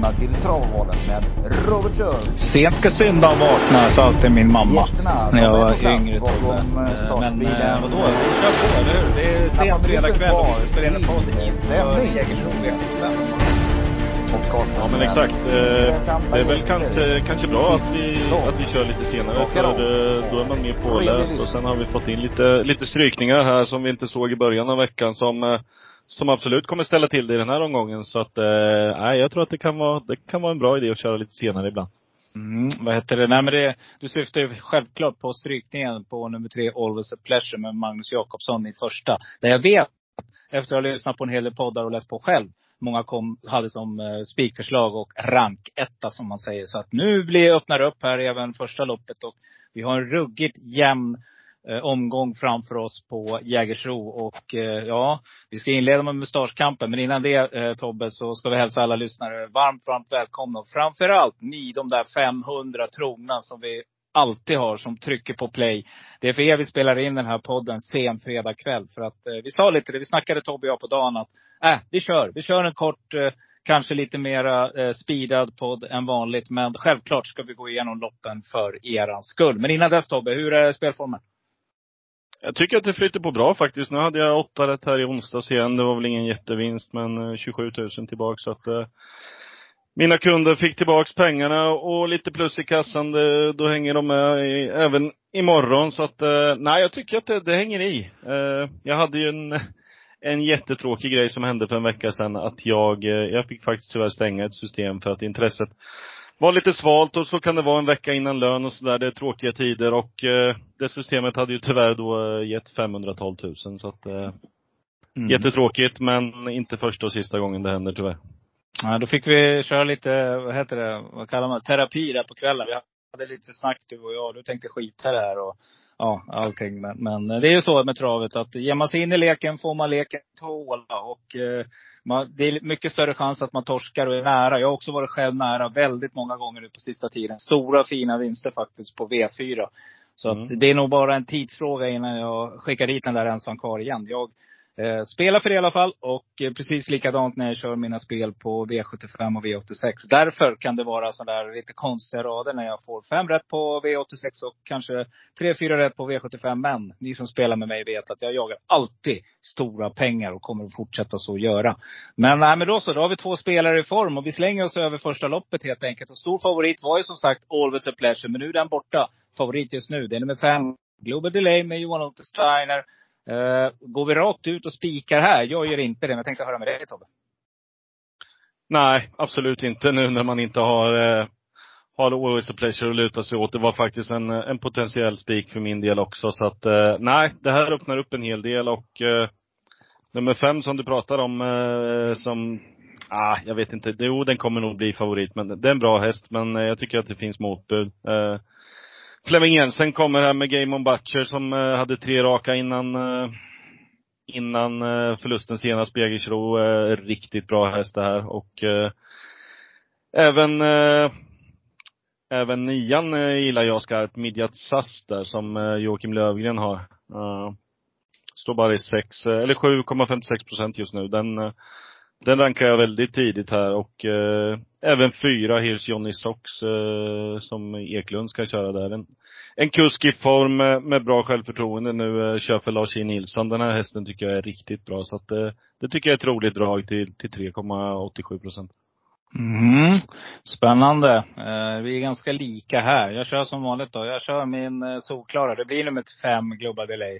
välkomna till Travovalen med Robert Schör. Sent ska synda och vakna, sa alltid min mamma. Gästerna, när jag var yngre eh. Men eh, vadå, vi kör på, eller hur? Det är sent fredag kväll och vi spelar in en podd V75. Podcasten Ja men exakt. Eh, Det är väl kanske, kanske bra att vi, Så. att vi kör lite senare för då är man mer påläst och sen har vi fått in lite, lite strykningar här som vi inte såg i början av veckan som, eh, som absolut kommer ställa till det i den här omgången. Så att, eh, nej jag tror att det kan vara, det kan vara en bra idé att köra lite senare ibland. Mm, vad heter det? Nej men det, du syftar ju självklart på strykningen på nummer tre, Always a Pleasure med Magnus Jakobsson i första. Där jag vet, efter att ha lyssnat på en hel del poddar och läst på själv, många kom, hade som eh, spikförslag och ranketta som man säger. Så att nu blir, öppnar upp här även första loppet och vi har en ruggigt jämn Eh, omgång framför oss på Jägersro. Och eh, ja, vi ska inleda med mustaschkampen. Men innan det eh, Tobbe, så ska vi hälsa alla lyssnare varmt, varmt välkomna. Och framförallt ni, de där 500 trogna som vi alltid har som trycker på play. Det är för er vi spelar in den här podden sen fredag kväll. För att eh, vi sa lite det, vi snackade Tobbe och jag på dagen att, äh, vi kör. Vi kör en kort, eh, kanske lite mera eh, speedad podd än vanligt. Men självklart ska vi gå igenom loppen för er skull. Men innan dess Tobbe, hur är spelformen? Jag tycker att det flyter på bra faktiskt. Nu hade jag åtta rätt här i onsdags igen. Det var väl ingen jättevinst men 27 000 tillbaka så att eh, mina kunder fick tillbaks pengarna och lite plus i kassan. Det, då hänger de med i, även imorgon. Så att, eh, nej jag tycker att det, det hänger i. Eh, jag hade ju en, en jättetråkig grej som hände för en vecka sedan. Att jag, eh, jag fick faktiskt tyvärr stänga ett system för att intresset var lite svalt och så kan det vara en vecka innan lön och sådär. Det är tråkiga tider och eh, det systemet hade ju tyvärr då eh, gett 512 000 så att eh, Mm. Jättetråkigt men inte första och sista gången det händer tyvärr. Ja, då fick vi köra lite, vad heter det, vad kallar man terapi där på kvällen. Vi hade lite snack du och jag. Du tänkte skita det här och ja, allting. Men, men det är ju så med travet att ger man sig in i leken får man leken tåla. Och eh, man, det är mycket större chans att man torskar och är nära. Jag har också varit själv nära väldigt många gånger nu på sista tiden. Stora fina vinster faktiskt på V4. Så Mm. att det är nog bara en tidsfråga innan jag skickar hit den där ensam kvar igen. Jag Eh, spela för det i alla fall och eh, precis likadant när jag kör mina spel på V75 och V86. Därför kan det vara sådana där lite konstiga rader när jag får fem rätt på V86 och kanske tre, fyra rätt på V75. Men ni som spelar med mig vet att jag jagar alltid stora pengar och kommer att fortsätta så göra. Men, nej, men då så, då har vi två spelare i form och vi slänger oss över första loppet helt enkelt. Och stor favorit var ju som sagt Always a Pleasure, men nu är den borta. Favorit just nu, det är nummer fem, Global Delay med Johan Otte Steiner. Uh, går vi rakt ut och spikar här? Jag gör inte det, men jag tänkte höra med dig Tobbe. Nej, absolut inte nu när man inte har, eh, har always a pleasure att luta sig åt. Det var faktiskt en, en potentiell spik för min del också. Så att, eh, nej, det här öppnar upp en hel del och nummer fem som du pratar om, som, ah, jag vet inte. Jo, den kommer nog bli favorit. Men det är en bra häst, men jag tycker att det finns motbud. Fleming Flemming Jensen kommer här med Game on Butcher som eh, hade tre raka innan eh, innan eh, förlusten senast på Eh, riktigt bra häst det här och eh, även eh, Även nian eh, gillar jag skarpt, Midjat Sass där som eh, Joakim Lövgren har. Eh, står bara i 6, eh, eller 7,56 procent just nu. Den, eh, den rankar jag väldigt tidigt här och eh, även fyra Hirsch Johnny Sox eh, som Eklund ska köra där. En, en kusk i form med, med bra självförtroende nu, eh, kör för Lars E. Nilsson. Den här hästen tycker jag är riktigt bra. Så att eh, det tycker jag är ett roligt drag till, till 3,87 procent. Mm. Spännande. Eh, vi är ganska lika här. Jag kör som vanligt då. Jag kör min eh, solklara. Det blir nummer fem, Global Delay.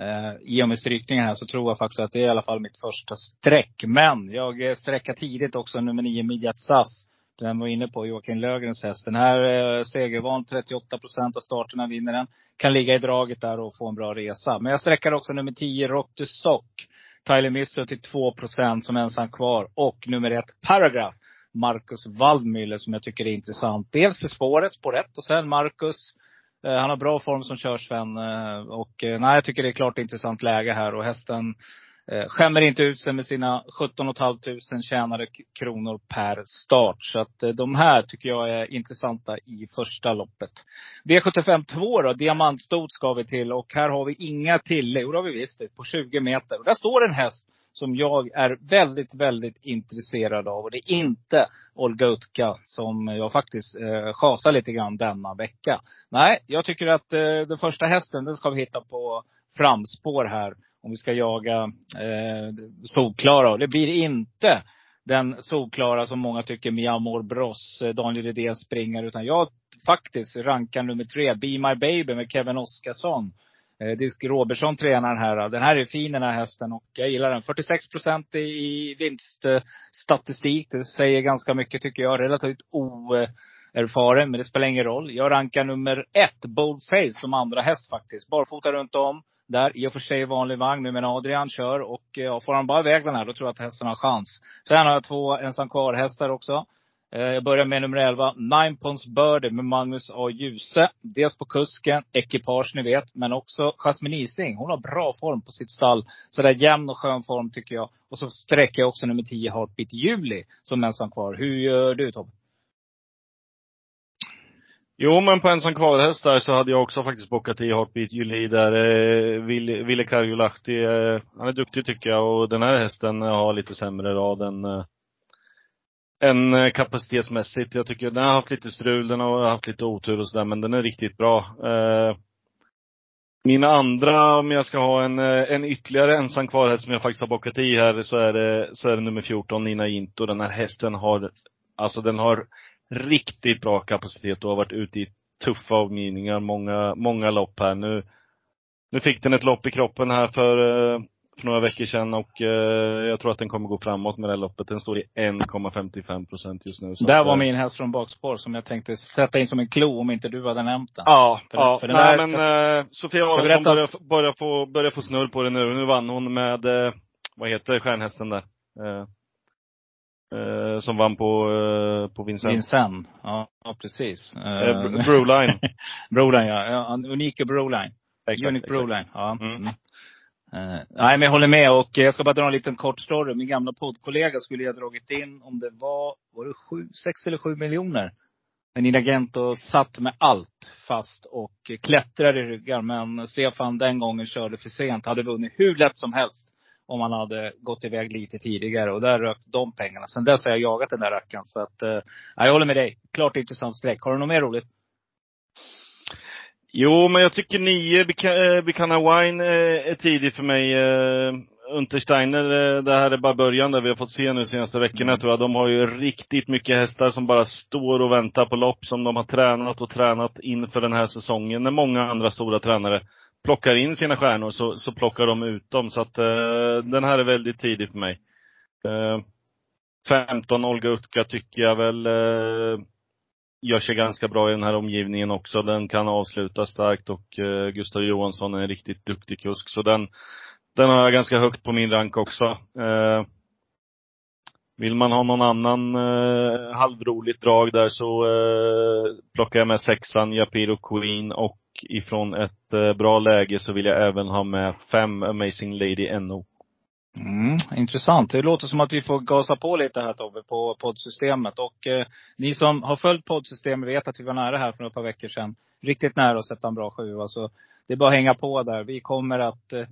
Eh, I och med strykningen här så tror jag faktiskt att det är i alla fall mitt första streck. Men jag eh, sträckar tidigt också nummer nio, Midjat Sass. Den var inne på Joakim Lögrens häst. Den här eh, segervan, 38 procent av starterna vinner den. Kan ligga i draget där och få en bra resa. Men jag sträckar också nummer 10, Rock the Sock. Tyler Misso till 2 procent som ensam kvar. Och nummer ett, Paragraph. Marcus Waldmüller som jag tycker är intressant. Dels för spåret, spår 1 och sen Marcus. Eh, han har bra form som körsven. Eh, och eh, nej, jag tycker det är klart intressant läge här. Och hästen skämmer inte ut sig med sina 17 500 tjänade kronor per start. Så att de här tycker jag är intressanta i första loppet. V75 2 då, diamantstot ska vi till. Och här har vi inga tillägg. Jo, det har vi visst det, på 20 meter. Och där står en häst som jag är väldigt, väldigt intresserad av. Och det är inte Olga Utka som jag faktiskt eh, chasar lite grann denna vecka. Nej, jag tycker att eh, den första hästen, den ska vi hitta på framspår här. Om vi ska jaga eh, solklara. Och det blir inte den solklara som många tycker Mia Bross, eh, Daniel Redén springer. Utan jag faktiskt rankar nummer tre, Be My Baby med Kevin Oskarsson. Eh, Disk Robertsson tränar den här. Den här är fin den här hästen och jag gillar den. 46 procent i vinststatistik. Det säger ganska mycket tycker jag. Relativt oerfaren, men det spelar ingen roll. Jag rankar nummer ett, Boldface, som andra häst faktiskt. Barfota runt om. Där, i och för sig vanlig vagn nu, men Adrian kör. Och eh, ja, får han bara iväg den här, då tror jag att hästen har chans. Sen har jag två ensam kvar-hästar också. Eh, jag börjar med nummer 11, Nine Pons Birdie med Magnus A. Djuse. Dels på kusken, ekipage ni vet, men också Jasmine Ising. Hon har bra form på sitt stall. Sådär jämn och skön form tycker jag. Och så sträcker jag också nummer 10, Heartbeat Juli, som ensam kvar. Hur gör du Tobbe? Jo, men på ensam kvar-häst där så hade jag också faktiskt bockat i Heartbeat Juli där. Eh, Ville, Ville Karjolahti, eh, han är duktig tycker jag och den här hästen har lite sämre rad än eh, än eh, kapacitetsmässigt. Jag tycker den har haft lite strul, den har haft lite otur och sådär, men den är riktigt bra. Eh, mina andra, om jag ska ha en, eh, en ytterligare ensam kvar här som jag faktiskt har bockat i här, så är det, så är det nummer 14, Nina Jinto. Den här hästen har, alltså den har riktigt bra kapacitet och har varit ute i tuffa omgivningar, många, många lopp här. Nu, nu fick den ett lopp i kroppen här för, eh, för några veckor sedan och eh, jag tror att den kommer gå framåt med det här loppet. Den står i 1,55 procent just nu. Så Där var min häst från bakspår som jag tänkte sätta in som en klo om inte du hade nämnt den. Ja, för, ja. För den nej där, men eh, Sofia Aronsson börjar, börjar, få, börjar få snurr på det nu. Nu vann hon med, eh, vad heter stjärnhästen där? Eh, eh, som vann på, eh, på Vincent. Vincent, ja, ja precis. Eh, Broline. Broline ja, ja unika Broline. Exakt, Unique Broline, ja. Mm. Uh, nej, men jag håller med och jag ska bara dra en liten kort story. Min gamla poddkollega skulle ha dragit in, om det var, var det sju, sex eller sju miljoner. En agent och satt med allt fast och klättrade i ryggar. Men Stefan den gången körde för sent. Hade vunnit hur lätt som helst. Om han hade gått iväg lite tidigare. Och där rök de pengarna. Sen dess har jag jagat den där rackaren. Så att, uh, jag håller med dig. Klart intressant streck. Har du något mer roligt? Jo, men jag tycker nio Bikana Wine eh, är tidig för mig. Eh, Untersteiner, eh, det här är bara början där vi har fått se nu senaste veckorna mm. tror jag. De har ju riktigt mycket hästar som bara står och väntar på lopp som de har tränat och tränat inför den här säsongen. När många andra stora tränare plockar in sina stjärnor så, så plockar de ut dem. Så att eh, den här är väldigt tidig för mig. Eh, 15 Olga Utka tycker jag väl eh, gör sig ganska bra i den här omgivningen också. Den kan avsluta starkt och eh, Gustav Johansson är en riktigt duktig kusk. Så den, den har jag ganska högt på min rank också. Eh, vill man ha någon annan eh, halvroligt drag där så eh, plockar jag med sexan Japiro Queen och ifrån ett eh, bra läge så vill jag även ha med fem Amazing Lady NO. Mm, intressant. Det låter som att vi får gasa på lite här Tobbe, på poddsystemet. Och eh, ni som har följt poddsystemet vet att vi var nära här för ett par veckor sedan. Riktigt nära att sätta en bra sjua. Så det är bara att hänga på där. Vi kommer att eh,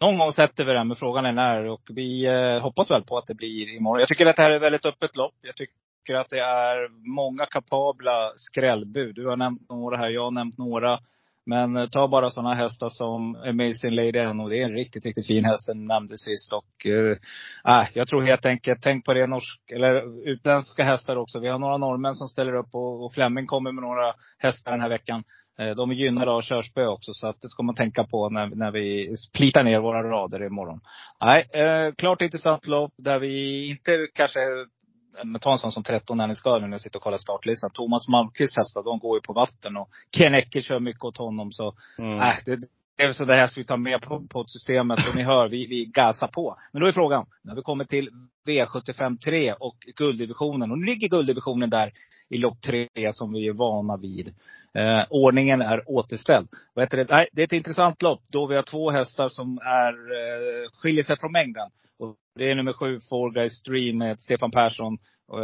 någon gång sätter vi den, men frågan är när. Och vi eh, hoppas väl på att det blir imorgon. Jag tycker att det här är ett väldigt öppet lopp. Jag tycker att det är många kapabla skrällbud. Du har nämnt några här, jag har nämnt några. Men eh, ta bara sådana hästar som Amazing Lady N det är en riktigt, riktigt fin häst den nämnde sist. Och eh, äh, jag tror helt enkelt, tänk på det norsk, eller utländska hästar också. Vi har några norrmän som ställer upp och, och Flemming kommer med några hästar den här veckan. Eh, de är gynnade av körspö också, så att det ska man tänka på när, när vi plitar ner våra rader imorgon. Nej, eh, klart intressant lopp där vi inte kanske men ta en sån som 13 när ni ska nu när jag sitter och kollar startlistan. Thomas Malmqvists hästar, de går ju på vatten. Och Ken Ecke kör mycket åt honom. Så, mm. äh, det, det är så det här ska vi ta med på, systemet. Och ni hör, vi, vi gasar på. Men då är frågan, har vi kommit till V75 3 och gulddivisionen. Och nu ligger gulddivisionen där i lopp 3 som vi är vana vid. Eh, ordningen är återställd. Vad det? Nej, det är ett intressant lopp då vi har två hästar som är, eh, skiljer sig från mängden. Och det är nummer sju, Four Guys Stream med Stefan Persson.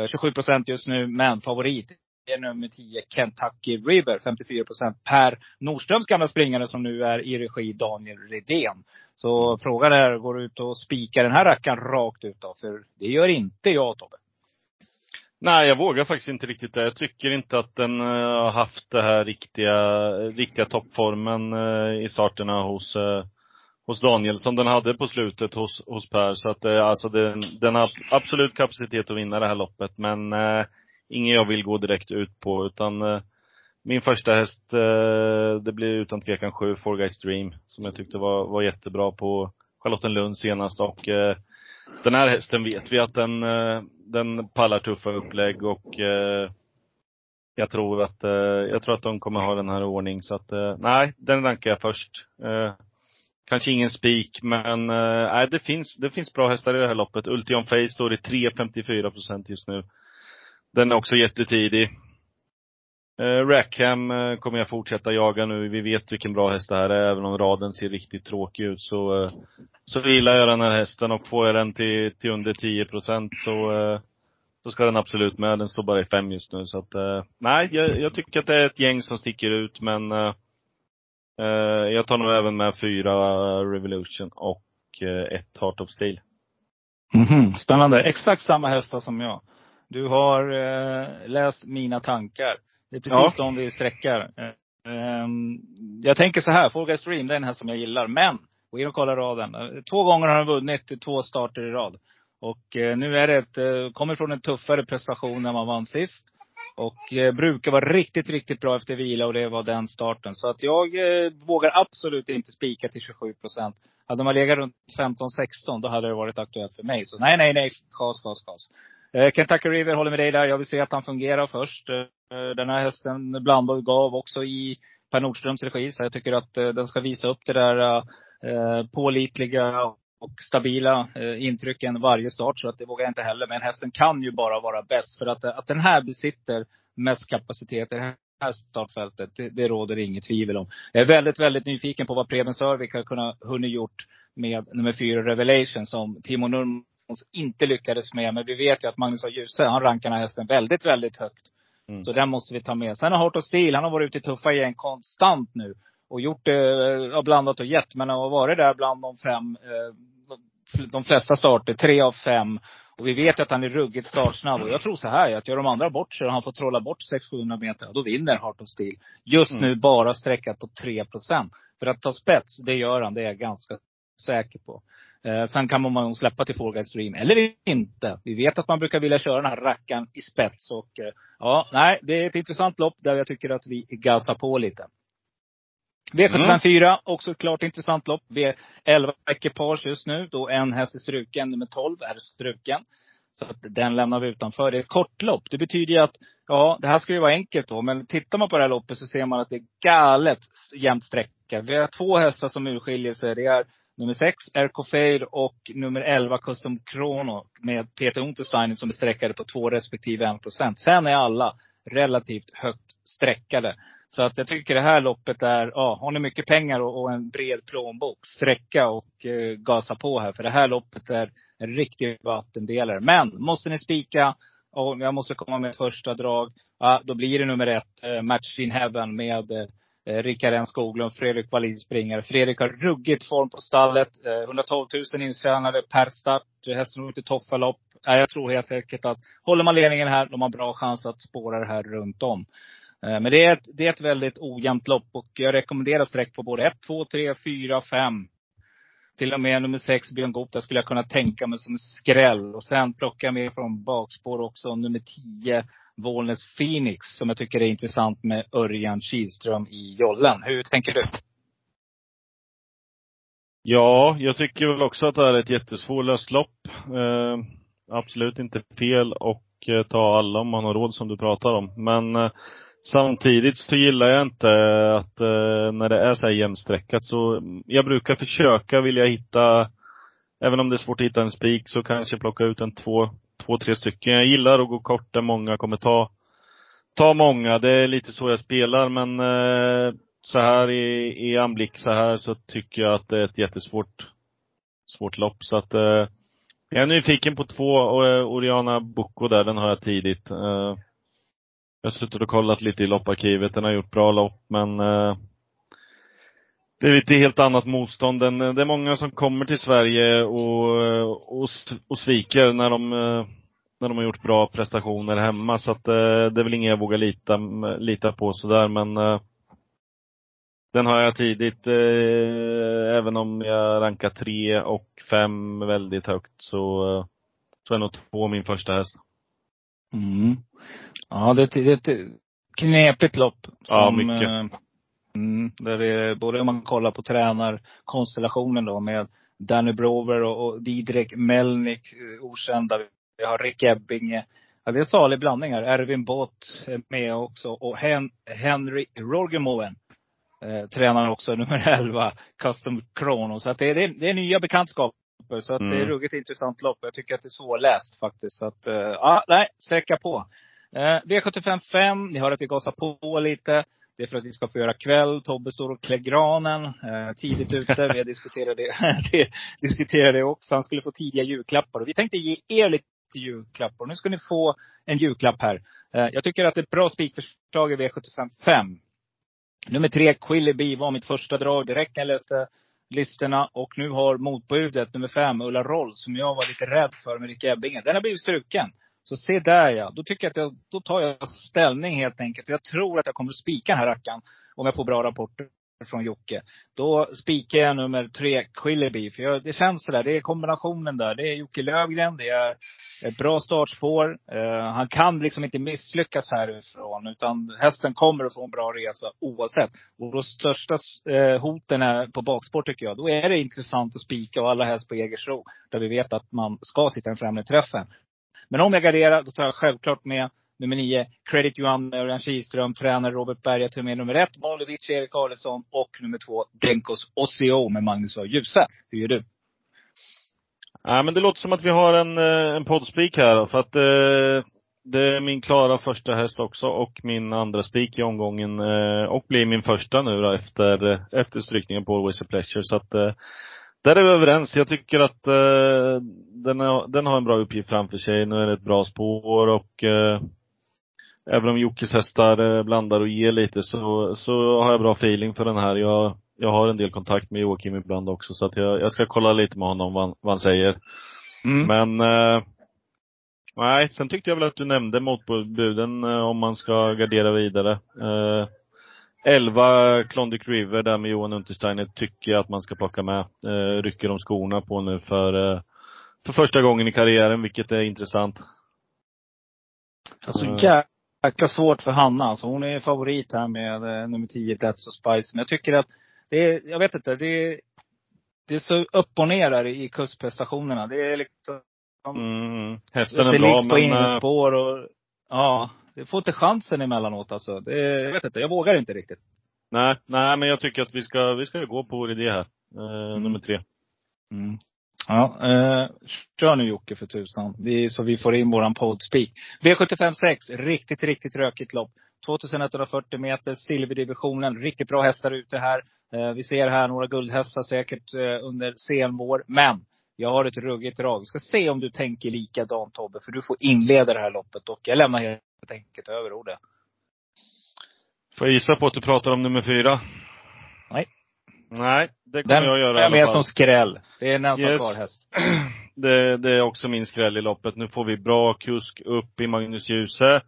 27 eh, procent just nu, men favorit är nummer 10 Kentucky River, 54 procent. Per Nordströms gamla springare som nu är i regi Daniel Redén. Så frågan är, går du ut och spikar den här rackaren rakt ut då? För det gör inte jag Tobbe. Nej, jag vågar faktiskt inte riktigt det. Jag tycker inte att den uh, har haft den här riktiga, riktiga toppformen uh, i starterna hos, uh, hos Daniel som den hade på slutet hos, hos Per. Så att eh, alltså den, den har absolut kapacitet att vinna det här loppet. Men eh, ingen jag vill gå direkt ut på utan eh, min första häst, det blir utan tvekan sju, Four Guys Dream. Som jag tyckte var, var jättebra på Charlottenlund senast och den här hästen vet vi att den, eh, den pallar tuffa upplägg och eh, jag tror att, eh, jag tror att de kommer ha den här i ordning. Så att, nej, den rankar jag först. Kanske ingen spik, men eh, nej, det finns, det finns bra hästar i det här loppet. Ultion Face står i 3,54 procent just nu. Den är också jättetidig. Eh, Rackham eh, kommer jag fortsätta jaga nu. Vi vet vilken bra häst det här är, även om raden ser riktigt tråkig ut. Så, eh, så gillar jag den här hästen och får jag den till, till under 10 procent så, eh, så ska den absolut med. Den står bara i fem just nu. Så att, eh, nej, jag, jag, tycker att det är ett gäng som sticker ut men eh, jag tar nog även med fyra Revolution och eh, ett Heart of Steel. Mm -hmm. Spännande. Exakt samma hästar som jag. Du har eh, läst mina tankar. Det är precis ja. de vi sträckar. Um, jag tänker så här, Four Guys Dream, det är den här som jag gillar. Men, gå in och kolla raden. Två gånger har han vunnit två starter i rad. Och uh, nu är det ett, kommer från en tuffare prestation än man vann sist. Och eh, brukar vara riktigt, riktigt bra efter vila och det var den starten. Så att jag eh, vågar absolut inte spika till 27 procent. Hade man legat runt 15-16 då hade det varit aktuellt för mig. Så nej, nej, nej. Kas, kas, kas. Eh, Kentucky River håller med dig där. Jag vill se att han fungerar först. Eh, den här hästen blandade och gav också i Per Nordströms regi. Så jag tycker att eh, den ska visa upp det där eh, eh pålitliga och stabila intrycken varje start. Så att det vågar jag inte heller. Men hästen kan ju bara vara bäst. För att, att den här besitter mest kapacitet i det här startfältet, det, det råder inget tvivel om. Jag är väldigt, väldigt nyfiken på vad Preben Sörvik har kunnat hunnit gjort med nummer fyra Revelation som Timo Nurmos inte lyckades med. Men vi vet ju att Magnus A. Djuse, han rankar den här hästen väldigt, väldigt högt. Mm. Så den måste vi ta med. Sen har Heart of Steel, han har varit ute i tuffa gäng konstant nu. Och gjort eh, blandat och gett. Men han har varit där bland de fem, eh, de flesta starter. Tre av fem. Och vi vet att han är ruggigt startsnabb. Och jag tror så här, att gör de andra bort sig och han får trolla bort 600-700 meter, då vinner Heart of Steel. Just mm. nu bara sträckat på 3 procent. För att ta spets, det gör han. Det är jag ganska säker på. Eh, sen kan man släppa till Fall Guys Dream, eller inte. Vi vet att man brukar vilja köra den här rackaren i spets. Och eh, ja, nej, det är ett intressant lopp där jag tycker att vi gasar på lite. V754, mm. också ett klart intressant lopp. V11 ekipage just nu. Då en häst är struken, nummer 12 är struken. Så att den lämnar vi utanför. Det är ett kort lopp. Det betyder ju att, ja, det här ska ju vara enkelt då. Men tittar man på det här loppet så ser man att det är galet jämnt sträcka. Vi har två hästar som urskiljer sig. Det är Nummer 6, RK Fair och nummer 11, Custom Chrono med Peter Untersteiner som är sträckade på 2 respektive 1 procent. Sen är alla relativt högt sträckade. Så att jag tycker det här loppet är, ja, har ni mycket pengar och, och en bred plånbok, sträcka och eh, gasa på här. För det här loppet är en riktig vattendelare. Men måste ni spika, och jag måste komma med ett första drag, ja, då blir det nummer ett, eh, Match in Heaven med eh, Rickard N Skoglund, Fredrik Wallin springare. Fredrik har ruggigt form på stallet. Eh, 112 000 intjänade per start. Hästen har åkt i toffalopp. Jag tror helt enkelt att håller man ledningen här, de har bra chans att spåra det här runt om. Eh, men det är, ett, det är ett väldigt ojämnt lopp och jag rekommenderar sträck på både 1, 2, 3, 4, 5. Till och med nummer 6, Björn Goop, skulle jag kunna tänka mig som en skräll. Och sen plockar jag med från bakspår också nummer 10, Vålnäs Phoenix som jag tycker är intressant med Örjan Kihlström i jollen. Hur tänker du? Ja, jag tycker väl också att det här är ett jättesvårlöst lopp. Eh, absolut inte fel och eh, ta alla om man har råd som du pratar om. Men eh, samtidigt så gillar jag inte att eh, när det är så här jämnsträckat så, jag brukar försöka vilja hitta, även om det är svårt att hitta en spik, så kanske plocka ut en två, två, tre stycken. Jag gillar att gå kort där många kommer ta, ta många. Det är lite så jag spelar men eh, så här i, i anblick så här så tycker jag att det är ett jättesvårt svårt lopp. Så att eh, jag är nyfiken på två, och, eh, Oriana Bocco där, den har jag tidigt. Eh, jag har suttit och kollat lite i lopparkivet. Den har gjort bra lopp, men eh, det är lite helt annat motstånd. Den, eh, det är många som kommer till Sverige och, eh, och, och sviker när de, eh, när de har gjort bra prestationer hemma. Så att eh, det är väl inget jag vågar lita, lita på sådär, men eh, den har jag tidigt, eh, även om jag rankar tre och fem väldigt högt, så, så är nog två min första häst. Mm. Ja, det, det, är ett knepigt lopp. Som, Ja, mycket. eh, Mm, där det både om man kollar på tränarkonstellationen då med Danny Brover och, och Didrik Melnik, eh, okända. Vi har Rick Ebbinge. Ja, det är salig blandning här. Erwin Bott är med också. Och Hen, Henry Rogemoen. Eh, tränar också nummer 11, Custom Chrono. Så att det, är- det, det är nya bekantskaper. Så att det är Mm. ruggigt intressant lopp. Jag tycker att det är så läst faktiskt. Så att, eh, ja, nej, sträcka på. Eh, V75 5, ni hör att vi gasar på lite. Det är för att vi ska få göra kväll. Tobbe står och klär granen eh, tidigt ute. Vi har diskuterat det, det, det också. Han skulle få tidiga julklappar. Och vi tänkte ge er lite julklappar. Nu ska ni få en julklapp här. Eh, jag tycker att det är ett bra spikförslag i V75 5. Nummer tre, Quilleby, var mitt första drag direkt när jag läste listorna. Och nu har motbudet, nummer fem, Ulla Roll, som jag var lite rädd för med Rick Ebbinge. Den har blivit struken. Så se där ja. Då tycker jag att jag, då tar jag ställning helt enkelt. Jag tror att jag kommer att spika den här rackaren. Om jag får bra rapporter från Jocke. Då spikar jag nummer tre, Quilleby. För jag, det känns sådär, det är kombinationen där. Det är Jocke Lövgren, det är ett bra startspår. Eh, han kan liksom inte misslyckas härifrån. Utan hästen kommer att få en bra resa oavsett. Och de största eh, hoten är på bakspår tycker jag. Då är det intressant att spika och alla häst på Jägersro. Där vi vet att man ska sitta i den främre träffen. Men om jag garderar, då tar jag självklart med nummer nio, Credit Johan eh, med Örjan Kihlström, tränare Robert Berga tar med nummer ett, Malovic, Erik Karlsson och nummer två, Denkos Ossio med Magnus och Ljuse. Hur gör du? Ja, men det låter som att vi har en, eh, en poddspik här för att eh, det är min klara första häst också och min andra spik i omgången eh, och blir min första nu då efter, eh, efter strykningen på Always a Pleasure. Så att eh, där är vi överens. Jag tycker att eh, den, har, den har en bra uppgift framför sig. Nu är det ett bra spår och eh, även om Jockes hästar eh, blandar och ger lite så, så har jag bra feeling för den här. Jag, jag har en del kontakt med Joakim ibland också så att jag, jag ska kolla lite med honom vad, han- vad han säger. Mm. Men eh, Nej, sen tyckte jag väl att du nämnde motbuden eh, om man ska gardera vidare. Eh, 11 Klondike River där med Johan Untersteiner tycker jag att man ska plocka med. Eh, rycker de skorna på nu för, eh, för första gången i karriären, vilket är intressant. Alltså Mm. jäkla svårt för Hanna. Alltså, hon är favorit här med eh, nummer 10, That's och Spice. Men jag tycker att det är, jag vet inte, det är, det är så upp och ner där i kustprestationerna. Det är liksom Mm, hästen är det bra på men eh, innerspår och ja. Det får inte chansen emellanåt alltså. Det, jag vet inte, jag vågar inte riktigt. nej, nej men jag tycker att vi ska, vi ska gå på vår idé här. Eh, Nummer tre. Mm. Ja, eh, kör nu Jocke för tusan. Vi, så vi får in våran poddspeak. V75 6, riktigt, riktigt rökigt lopp. 2140 meter, silverdivisionen. Riktigt bra hästar ute här. Eh, vi ser här några guldhästar säkert eh, under sen vår. Men jag har ett ruggigt drag. Vi ska se om du tänker likadant Tobbe. För du får inleda det här loppet. Och jag lämnar helt enkelt över ordet. Får jag gissa på att du pratar om nummer fyra? Nej. Nej, det kommer Den jag göra är alla med som skräll. Det är en ensam Yes. kvar häst. Det, det är också min skräll i loppet. Nu får vi bra kusk upp i Magnus Djuse.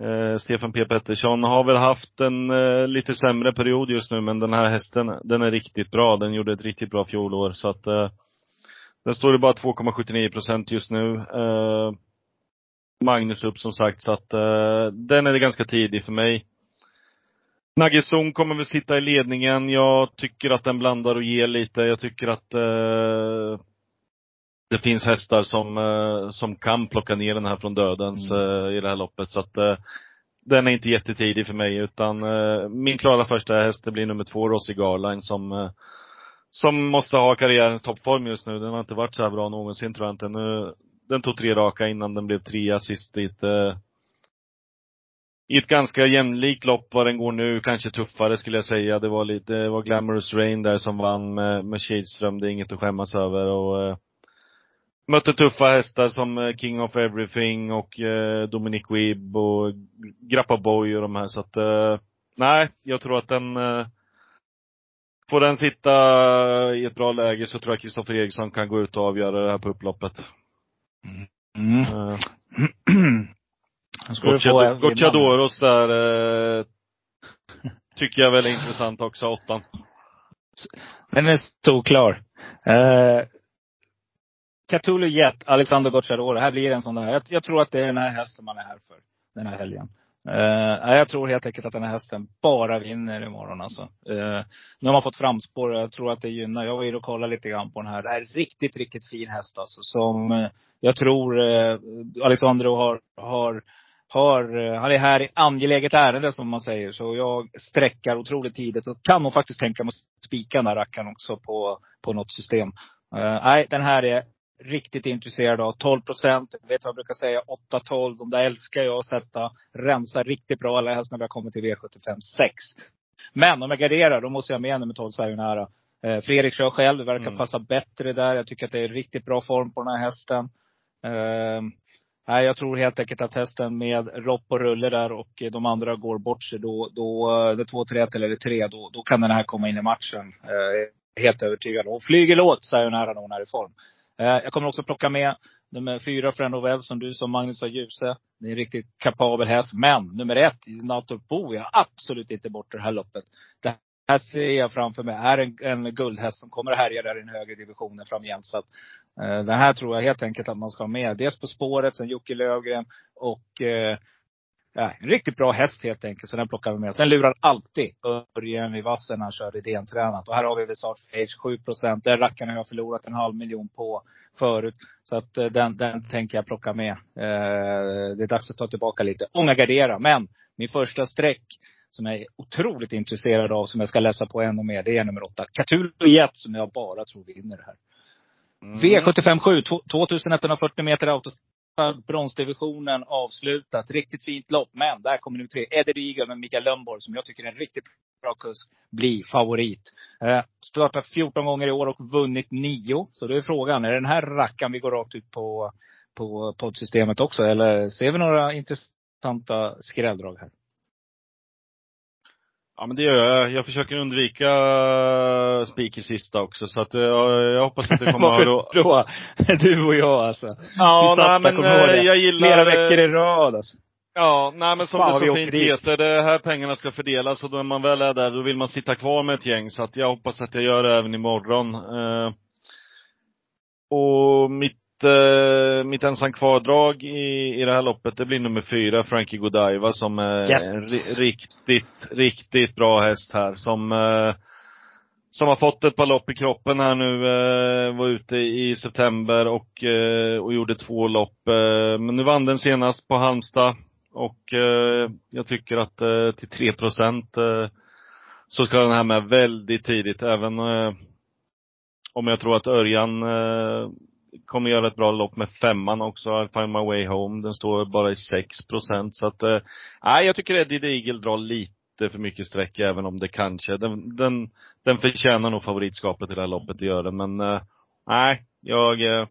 Eh, Stefan P Pettersson har väl haft en eh, lite sämre period just nu, men den här hästen, den är riktigt bra. Den gjorde ett riktigt bra fjolår, så att eh, den står i bara 2,79 procent just nu. Magnus upp som sagt, så att eh, den är ganska tidig för mig. Naggesson kommer väl sitta i ledningen. Jag tycker att den blandar och ger lite. Jag tycker att eh, det finns hästar som, eh, som kan plocka ner den här från dödens eh, i det här loppet. Så att eh, den är inte jättetidig för mig utan eh, min klara första häst det blir nummer två, Rossi Garline som som måste ha karriärens toppform just nu. Den har inte varit så här bra någonsin tror jag inte. Nu, den tog tre raka innan den blev trea sist i ett, eh, i ett ganska jämlikt lopp vad den går nu. Kanske tuffare skulle jag säga. Det var lite, det var Glamorous Rain där som vann med, med Kihlström. Det är inget att skämmas över och eh, mötte tuffa hästar som eh, King of Everything och eh, Dominic Wibb och Grappa Boy och de här. Så att, eh, nej, jag tror att den eh, Får den sitta i ett bra läge så tror jag Kristoffer Eriksson kan gå ut och avgöra det här på upploppet. Mm. Eh, Gocciadoros där eh, tycker jag väl är intressant också, åttan. Den är solklar. Eh, Cthulhu Jet, Alexander Gocciadoro. Det här blir en sån där. Jag, jag, tror att det är den här hästen man är här för. Den här helgen. Uh, jag tror helt enkelt att den här hästen bara vinner imorgon alltså. Uh, nu har man fått framspår och jag tror att det gynnar. Jag var ju och kollade lite grann på den här. Det här är en riktigt, riktigt fin häst alltså. Som uh, jag tror uh, Alexandro har, har har, han är här i angeläget ärende som man säger. Så jag sträckar otroligt tidigt och kan nog faktiskt tänka mig att spika den här rackaren också på, på något system. Uh, nej, den här är riktigt intresserad av. 12 procent. Vet vad jag brukar säga? 8-12. De där älskar jag att sätta. Rensa riktigt bra. Allra helst när vi har kommit till V75 6. Men om jag garderar, då måste jag med nummer 12 Sayonara. Eh, Fredrik kör själv. Verkar Mm. passa bättre där. Jag tycker att det är riktigt bra form på den här hästen. Eh, jag tror helt enkelt att hästen med Ropp och Rulle där och de andra går bort sig. Då, då eh, det är 2 3 eller det är 3 då, då kan den här komma in i matchen. Eh, helt övertygad. Och flyger låt Sayonara när hon är i form. Eh, jag kommer också plocka med nummer fyra, Friend of som du som Magnus har Djuse. Det är en riktigt kapabel häst. Men nummer ett, Nato Bo, jag absolut inte bort det här loppet. Det här ser jag framför mig är en, en guldhäst som kommer att härja där i den högre divisionen framgent. Så att, eh, den här tror jag helt enkelt att man ska ha med. Dels på spåret, sen Jocke Lövgren och eh, Ja, en riktigt bra häst helt enkelt, så den plockar vi med. Sen lurar alltid Örjan i vassen när han kör idéntränat. Och här har vi Visart Age 7 procent. Den rackaren har jag förlorat en halv miljon på förut. Så att eh, den, den tänker jag plocka med. Eh, det är dags att ta tillbaka lite. Ånga gardera. Men min första streck som jag är otroligt intresserad av, som jag ska läsa på ännu mer, det är nummer åtta. Cthulhu Jet, som jag bara tror vinner det här. Mm. V75 7, 2140 meter autostart. Bronsdivisionen avslutat. Riktigt fint lopp. Men där kommer nu tre. Eddie Eagle med Mikael Lönnborg, som jag tycker är en riktigt bra kusk, bli favorit. Eh, startat 14 gånger i år och vunnit 9. Så då är frågan, är det den här rackaren vi går rakt ut på, på poddsystemet också? Eller ser vi några intressanta skrälldrag här? Ja men det gör jag. Jag försöker undvika uh, spik i sista också så att uh, jag hoppas att det kommer Varför att... då? Du och jag alltså. Ja, Vi nej men det? jag gillar... Flera veckor i rad alltså. Ja, nej men som Fan, det så fint heter, det här pengarna ska fördelas och när man väl är där då vill man sitta kvar med ett gäng. Så att jag hoppas att jag gör det även imorgon. Eh, och mitt, eh, mitt ensam kvardrag i, i det här loppet, det blir nummer fyra, Frankie Godiva, som är Yes. en ri, riktigt, riktigt bra häst här. Som, eh, som har fått ett par lopp i kroppen här nu, eh, var ute i september och, eh, och gjorde två lopp. Eh, men nu vann den senast på Halmstad. Och eh, jag tycker att till 3 procent så ska den här med väldigt tidigt. Även om jag tror att Örjan kommer göra ett bra lopp med femman också. I'll find my way home. Den står bara i 6 procent. Så att, eh, nej jag tycker Eddie Eagle drar lite för mycket streck även om det kanske, den, den, den förtjänar nog favoritskapet i det här loppet, det gör den. Men eh, nej, jag eh,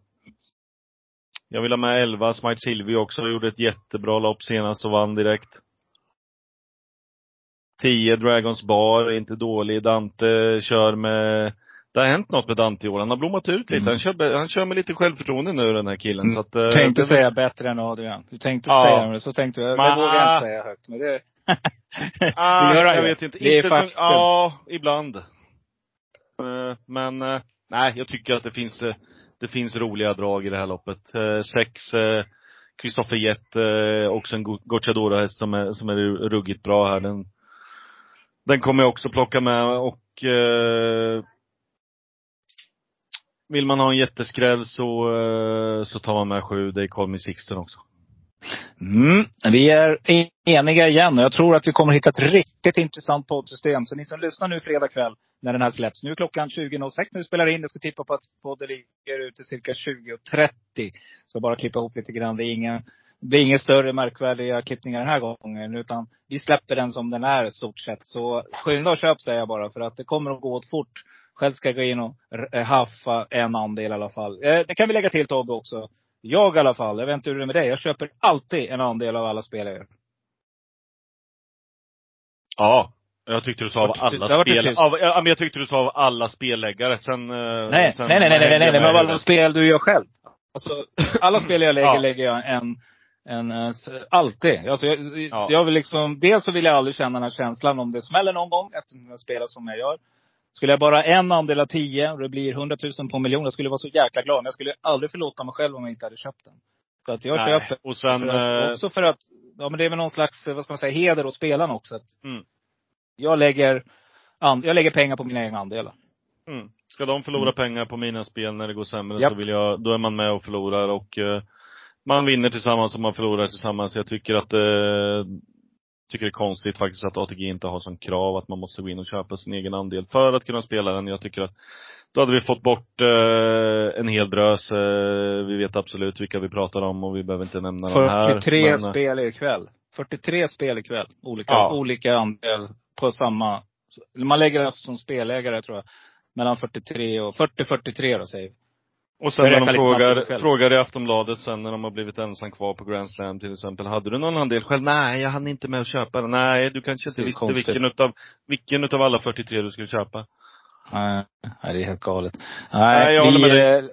jag vill ha med 11, Smite Silvio också, gjorde ett jättebra lopp senast och vann direkt. 10, Dragons Bar, är inte dålig. Dante kör med det har hänt något med Dante i år. Han har blommat ut lite. Han kör, han kör med lite självförtroende nu den här killen. Mm. Så att, eh, Tänkte det- säga bättre än Adrian. Du tänkte Ja. säga det, så tänkte jag, det vågar jag inte säga högt. Men det, Ah, det gör han jag ju. vet inte. Det är inte så, faktum. ja, ibland. Eh, Men, eh, nej, jag tycker att det finns, det finns roliga drag i det här loppet. Sex, Christopher Jett, också en Go- Gocciadoro-häst som är, som är ruggigt bra här. Den, den kommer jag också plocka med och vill man ha en jätteskräll så, eh, så tar man med sju, det är Call Me Sixten också. Mm, vi är eniga igen och jag tror att vi kommer hitta ett riktigt intressant poddsystem. Så ni som lyssnar nu fredag kväll när den här släpps. Nu är klockan 20.06 när vi spelar in. Jag ska tippa på att podden ligger ute cirka 20.30. Ska bara klippa ihop lite grann. Det är inga, det är inga större märkvärdiga klippningar den här gången. Utan vi släpper den som den är i stort sett. Så skynda och köp säger jag bara. För att det kommer att gå åt fort själv ska jag gå in och r- haffa en andel i alla fall. Eh, det kan vi lägga till Tobbe också. Jag i alla fall, jag vet inte hur det är med dig. Jag köper alltid en andel av alla spelare. Ja. Jag tyckte du sa av alla spel... Av, ja, men jag tyckte du sa av alla spelläggare. Sen... eh, Nej, sen nej, nej, nej, nej, nej, nej, men hängde alla jag spel du gör själv. Alltså, alla spel jag lägger, Ja. lägger jag en, en, eh, s- alltid. Alltså jag, Ja. jag vill liksom, dels så vill jag aldrig känna den här känslan om det smäller någon gång, eftersom jag spelar som jag gör. Skulle jag bara en andel av tio och det blir 100 000 på en miljon, jag skulle vara så jäkla glad. Men jag skulle aldrig förlåta mig själv om jag inte hade köpt den. Så att jag Nej. köper. Och sen... för att, eh, också för att, ja men det är väl någon slags, vad ska man säga, heder åt spelarna också. Att Mm. Jag lägger, jag lägger pengar på mina egna andelar. Mm. Ska de förlora pengar på mina spel när det går sämre Japp. så vill jag, då är man med och förlorar och eh, man vinner tillsammans och man förlorar tillsammans. Jag tycker att eh, tycker det är konstigt faktiskt att ATG inte har som krav att man måste gå in och köpa sin egen andel för att kunna spela den. Jag tycker att då hade vi fått bort eh, en hel drös. Eh, vi vet absolut vilka vi pratar om och vi behöver inte nämna dem här. 43 men, eh, spel ikväll. 43 spel ikväll. Olika, Ja. olika andel på samma. Man lägger alltså som spelägare tror jag. Mellan 43 och 40-43 då säger vi. Och sen när de frågar, frågar i Aftonbladet sen när de har blivit ensam kvar på Grand Slam till exempel. Hade du någon andel själv? Nej, jag hann inte med att köpa den. Nej, du kanske inte är visste konstigt. vilken utav, vilken utav alla 43 du skulle köpa. Nej, det är helt galet. Nej, Nej, jag håller vi, med dig. eh,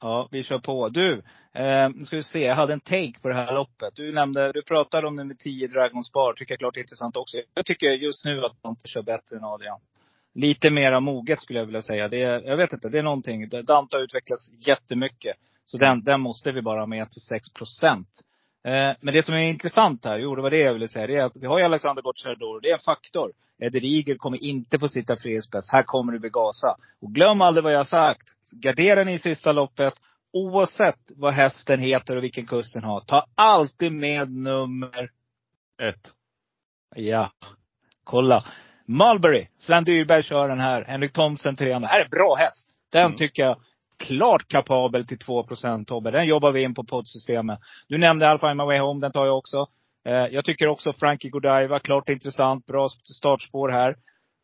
Ja, vi kör på. Du, eh, nu ska vi se. Jag hade en take på det här loppet. Du nämnde, du pratade om nummer 10 Dragons Bar. Tycker jag är klart intressant också. Jag tycker just nu att Dante kör bättre än Adrian. Lite mera moget skulle jag vilja säga. Det är, jag vet inte, det är någonting. Dante har utvecklats jättemycket. Så den, den måste vi bara ha med till 6 procent. Eh, men det som är intressant här, jo det var det jag ville säga, det är att vi har ju Alexander Gocciador. Det är en faktor. Eddie Rieger kommer inte få sitta frispets. Här kommer det bli gasa. Och glöm aldrig vad jag har sagt. Gardera ni i sista loppet. Oavsett vad hästen heter och vilken kust den har. Ta alltid med nummer, Ett. ja, kolla. Mulberry. Sven Dyrberg kör den här. Henrik Thomsen trean. Det här är bra häst. Den Mm. tycker jag klart kapabel till 2% Tobbe. Den jobbar vi in på poddsystemet. Du nämnde Alfa My Way Home, den tar jag också. Eh, jag tycker också Frankie Godiva, klart intressant. Bra startspår här.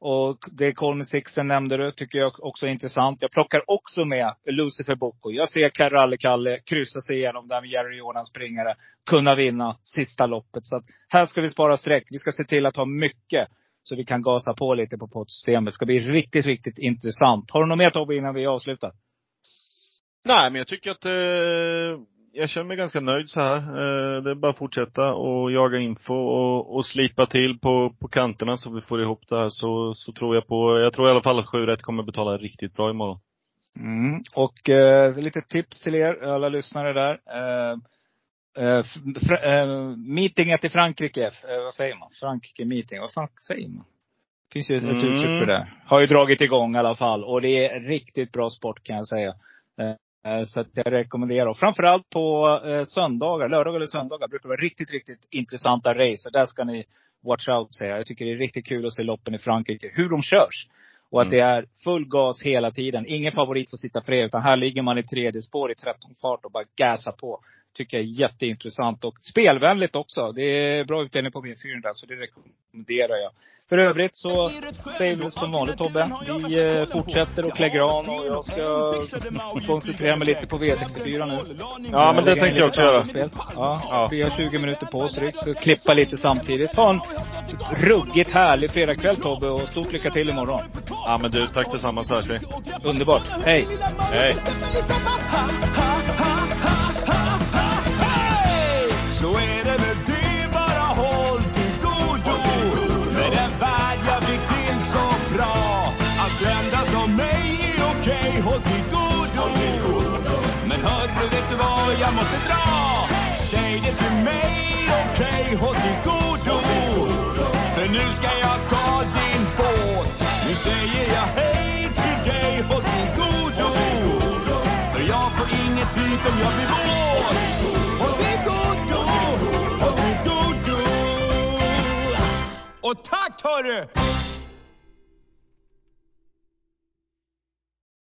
Och det Colmy Sixen nämnde du, tycker jag också är intressant. Jag plockar också med Lucifer Bocco. Jag ser Karalle-Kalle kryssa sig igenom där med Jerry Jordan springare. Kunna vinna sista loppet. Så att här ska vi spara streck. Vi ska se till att ha mycket. Så vi kan gasa på lite på poddsystemet. Det ska bli riktigt, riktigt intressant. Har du något mer Tobbe innan vi avslutar? Nej, men jag tycker att eh, jag känner mig ganska nöjd så här. Eh, det är bara att fortsätta och jaga info och, och slipa till på, på kanterna så vi får ihop det här. Så, så tror jag på, jag tror i alla fall att 7 kommer betala riktigt bra imorgon. Mm. Och eh, lite tips till er, alla lyssnare där. Eh, eh, fr- eh, meetinget i Frankrike, eh, vad säger man? Frankrike meeting, vad fan säger man? Finns ju ett Mm. uttryck för det. Har ju dragit igång i alla fall. Och det är riktigt bra sport kan jag säga. Så att jag rekommenderar. Framförallt på söndagar, lördagar eller söndagar brukar det vara riktigt, riktigt intressanta race. Och där ska ni watch out säger jag. Jag tycker det är riktigt kul att se loppen i Frankrike. Hur de körs. Och att Mm. det är full gas hela tiden. Ingen favorit får sitta fred. Utan här ligger man i tredje spår i 13 fart och bara gasar på. Tycker jag är jätteintressant. Och spelvänligt också. Det är bra utdelning på V4 där. Så det rekommenderar jag. För övrigt så säger vi som vanligt Tobbe. Vi eh, fortsätter och klä gran. Och jag ska koncentrera mig lite på V64 nu. Ja, men det tänkte jag också göra. Ja. vi har 20 minuter på oss drygt. Så klippa lite samtidigt. Ha en ruggigt härlig fredagkväll Tobbe. Och stort lycka till imorgon. Ja men du, tack detsamma så hörs vi. Underbart. Hej! Hej. Så är det med det, bara håll till godo Med den värld jag fick till så bra Att vända som mig är okej, håll till godo Men hörru, vet du vad jag måste dra? Säg det till mig, okej, håll till godo För nu ska jag ta säger jag hej till dig, håll till godo. För jag får inget flyt om jag blir våt. Håll till godo, håll till godo. Och tack hörru!